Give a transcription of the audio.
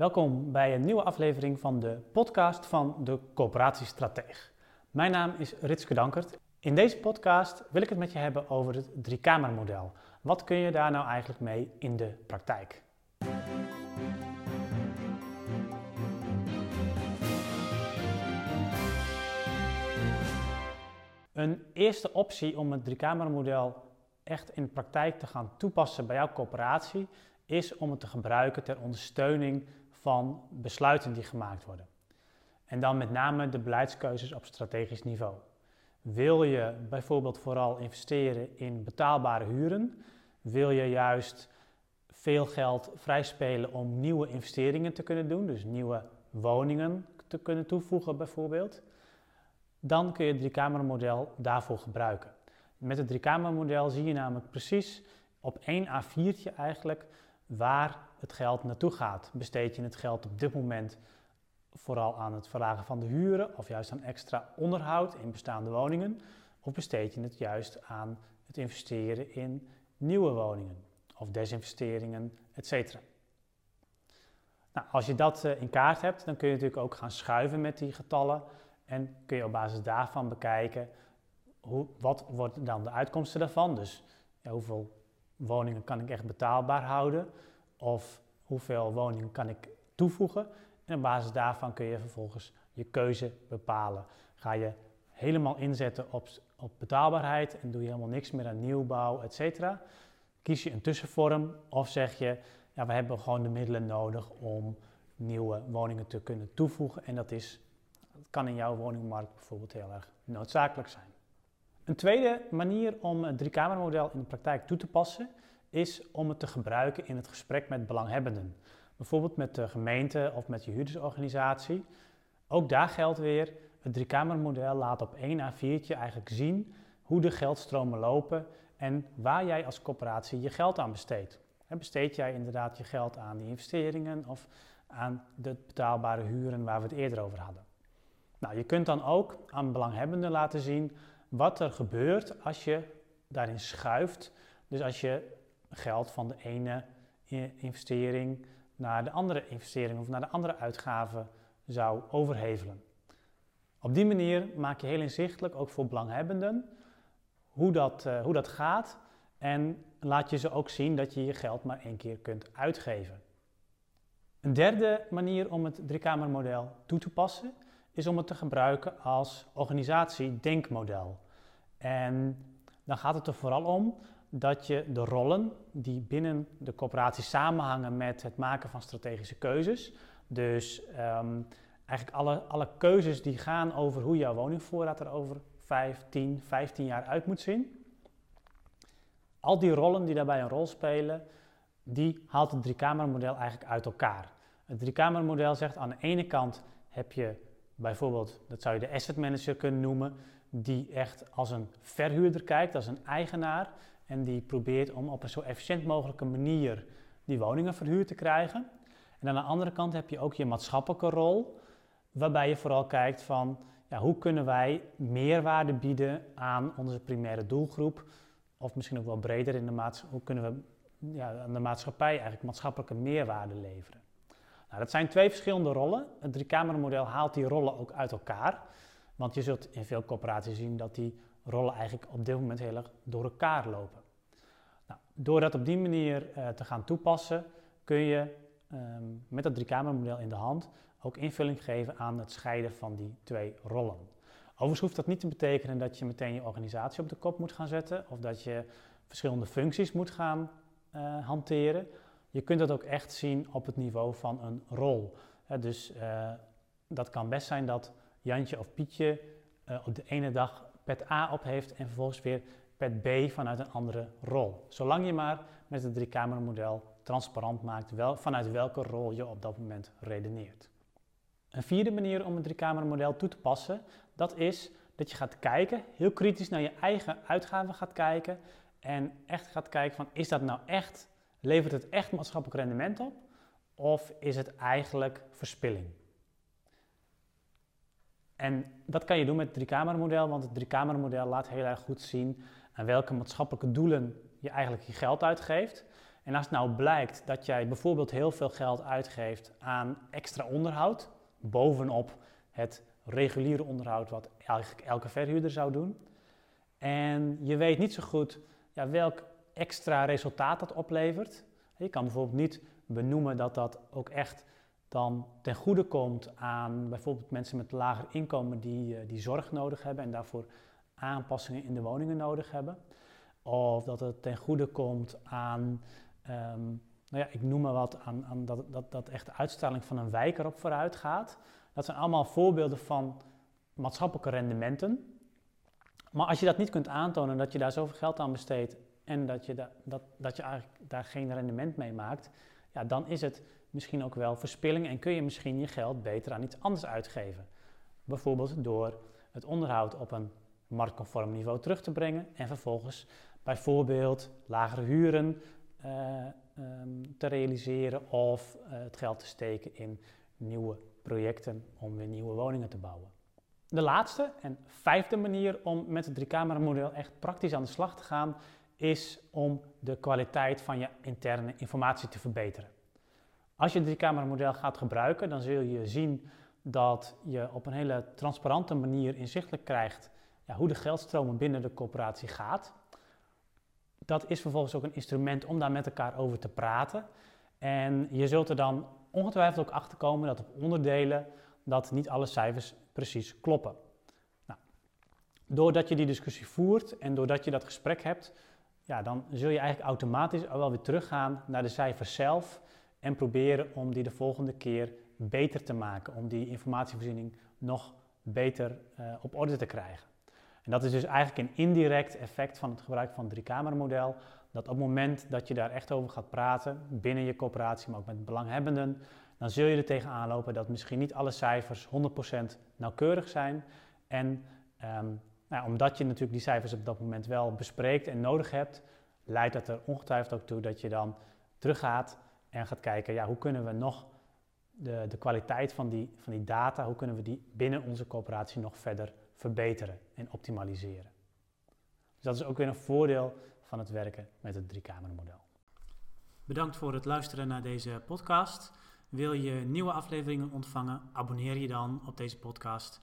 Welkom bij een nieuwe aflevering van de podcast van de Coöperatiestrateeg. Mijn naam is Ritske Dankert. In deze podcast wil ik het met je hebben over het driekamermodel. Wat kun je daar nou eigenlijk mee in de praktijk? Een eerste optie om het driekamermodel echt in de praktijk te gaan toepassen bij jouw coöperatie is om het te gebruiken ter ondersteuning van besluiten die gemaakt worden. En dan met name de beleidskeuzes op strategisch niveau. Wil je bijvoorbeeld vooral investeren in betaalbare huren? Wil je juist veel geld vrijspelen om nieuwe investeringen te kunnen doen, dus nieuwe woningen te kunnen toevoegen bijvoorbeeld? Dan kun je het driekamermodel daarvoor gebruiken. Met het driekamermodel zie je namelijk precies op één A4'tje eigenlijk waar het geld naartoe gaat. Besteed je het geld op dit moment vooral aan het verlagen van de huren of juist aan extra onderhoud in bestaande woningen? Of besteed je het juist aan het investeren in nieuwe woningen of desinvesteringen, etc. Nou, als je dat eh, in kaart hebt, dan kun je natuurlijk ook gaan schuiven met die getallen en kun je op basis daarvan bekijken hoe, wat wordt dan de uitkomsten daarvan. Dus ja, hoeveel woningen kan ik echt betaalbaar houden? Of hoeveel woningen kan ik toevoegen? En op basis daarvan kun je vervolgens je keuze bepalen. Ga je helemaal inzetten op, op betaalbaarheid en doe je helemaal niks meer aan nieuwbouw, et cetera? Kies je een tussenvorm of zeg je, ja, we hebben gewoon de middelen nodig om nieuwe woningen te kunnen toevoegen en dat, is, dat kan in jouw woningmarkt bijvoorbeeld heel erg noodzakelijk zijn. Een tweede manier om het driekamermodel in de praktijk toe te passen is om het te gebruiken in het gesprek met belanghebbenden. Bijvoorbeeld met de gemeente of met je huurdersorganisatie. Ook daar geldt weer, het driekamermodel laat op één A4'tje eigenlijk zien hoe de geldstromen lopen en waar jij als corporatie je geld aan besteedt. besteed jij inderdaad je geld aan die investeringen of aan de betaalbare huren waar we het eerder over hadden? Nou, je kunt dan ook aan belanghebbenden laten zien wat er gebeurt als je daarin schuift. Dus als je geld van de ene investering naar de andere investering of naar de andere uitgave zou overhevelen. Op die manier maak je heel inzichtelijk, ook voor belanghebbenden, hoe dat, uh, hoe dat gaat en laat je ze ook zien dat je je geld maar één keer kunt uitgeven. Een derde manier om het driekamermodel toe te passen is om het te gebruiken als organisatie-denkmodel. En dan gaat het er vooral om dat je de rollen die binnen de coöperatie samenhangen met het maken van strategische keuzes, dus um, eigenlijk alle, alle keuzes die gaan over hoe jouw woningvoorraad er over 5, 10, 15 jaar uit moet zien, al die rollen die daarbij een rol spelen, die haalt het driekamermodel eigenlijk uit elkaar. Het driekamermodel zegt aan de ene kant heb je bijvoorbeeld, dat zou je de asset manager kunnen noemen, die echt als een verhuurder kijkt, als een eigenaar. En die probeert om op een zo efficiënt mogelijke manier die woningen verhuurd te krijgen. En aan de andere kant heb je ook je maatschappelijke rol, waarbij je vooral kijkt van ja, hoe kunnen wij meerwaarde bieden aan onze primaire doelgroep, of misschien ook wel breder in de maatschappij, hoe kunnen we ja, aan de maatschappij eigenlijk maatschappelijke meerwaarde leveren. Nou, dat zijn twee verschillende rollen. Het driekamermodel haalt die rollen ook uit elkaar. Want je zult in veel corporaties zien dat die rollen eigenlijk op dit moment heel erg door elkaar lopen. Nou, door dat op die manier uh, te gaan toepassen, kun je um, met dat driekamermodel in de hand ook invulling geven aan het scheiden van die twee rollen. Overigens hoeft dat niet te betekenen dat je meteen je organisatie op de kop moet gaan zetten of dat je verschillende functies moet gaan uh, hanteren. Je kunt dat ook echt zien op het niveau van een rol. dus uh, dat kan best zijn dat Jantje of Pietje uh, op de ene dag pet A op heeft en vervolgens weer pet B vanuit een andere rol. Zolang je maar met het driekamermodel transparant maakt wel, vanuit welke rol je op dat moment redeneert. Een vierde manier om het driekamermodel toe te passen, dat is dat je gaat kijken, heel kritisch naar je eigen uitgaven gaat kijken en echt gaat kijken van is dat nou echt, levert het echt maatschappelijk rendement op of is het eigenlijk verspilling? En dat kan je doen met het driekamermodel, want het driekamermodel laat heel erg goed zien aan welke maatschappelijke doelen je eigenlijk je geld uitgeeft. En als het nou blijkt dat jij bijvoorbeeld heel veel geld uitgeeft aan extra onderhoud, bovenop het reguliere onderhoud wat eigenlijk elke verhuurder zou doen, en je weet niet zo goed ja, welk extra resultaat dat oplevert. Je kan bijvoorbeeld niet benoemen dat dat ook echt dan ten goede komt aan bijvoorbeeld mensen met lager inkomen die, eh, die zorg nodig hebben en daarvoor aanpassingen in de woningen nodig hebben. Of dat het ten goede komt aan, um, nou ja, ik noem maar wat, aan, aan dat, dat, dat echt de uitstraling van een wijk erop vooruit gaat. Dat zijn allemaal voorbeelden van maatschappelijke rendementen. Maar als je dat niet kunt aantonen, dat je daar zoveel geld aan besteedt en dat je, da, dat, dat je eigenlijk daar geen rendement mee maakt, ja, dan is het misschien ook wel verspilling en kun je misschien je geld beter aan iets anders uitgeven. Bijvoorbeeld door het onderhoud op een marktconform niveau terug te brengen en vervolgens bijvoorbeeld lagere huren uh, um, te realiseren of uh, het geld te steken in nieuwe projecten om weer nieuwe woningen te bouwen. De laatste en vijfde manier om met het driekamermodel echt praktisch aan de slag te gaan, is om de kwaliteit van je interne informatie te verbeteren. Als je het driekamermodel gaat gebruiken, dan zul je zien dat je op een hele transparante manier inzichtelijk krijgt ja, hoe de geldstromen binnen de coöperatie gaat. Dat is vervolgens ook een instrument om daar met elkaar over te praten. En je zult er dan ongetwijfeld ook achter komen dat op onderdelen dat niet alle cijfers precies kloppen. Nou, doordat je die discussie voert en doordat je dat gesprek hebt, ja, dan zul je eigenlijk automatisch al wel weer teruggaan naar de cijfers zelf en proberen om die de volgende keer beter te maken, om die informatievoorziening nog beter uh, op orde te krijgen. En dat is dus eigenlijk een indirect effect van het gebruik van het driekamermodel. Dat op het moment dat je daar echt over gaat praten, binnen je coöperatie, maar ook met belanghebbenden, dan zul je er tegenaan lopen dat misschien niet alle cijfers 100% nauwkeurig zijn. En um, nou, omdat je natuurlijk die cijfers op dat moment wel bespreekt en nodig hebt, leidt dat er ongetwijfeld ook toe dat je dan teruggaat en gaat kijken, ja, hoe kunnen we nog de, de kwaliteit van die, van die data, hoe kunnen we die binnen onze coöperatie nog verder verbeteren en optimaliseren. Dus dat is ook weer een voordeel van het werken met het driekamermodel. Bedankt voor het luisteren naar deze podcast. Wil je nieuwe afleveringen ontvangen? Abonneer je dan op deze podcast.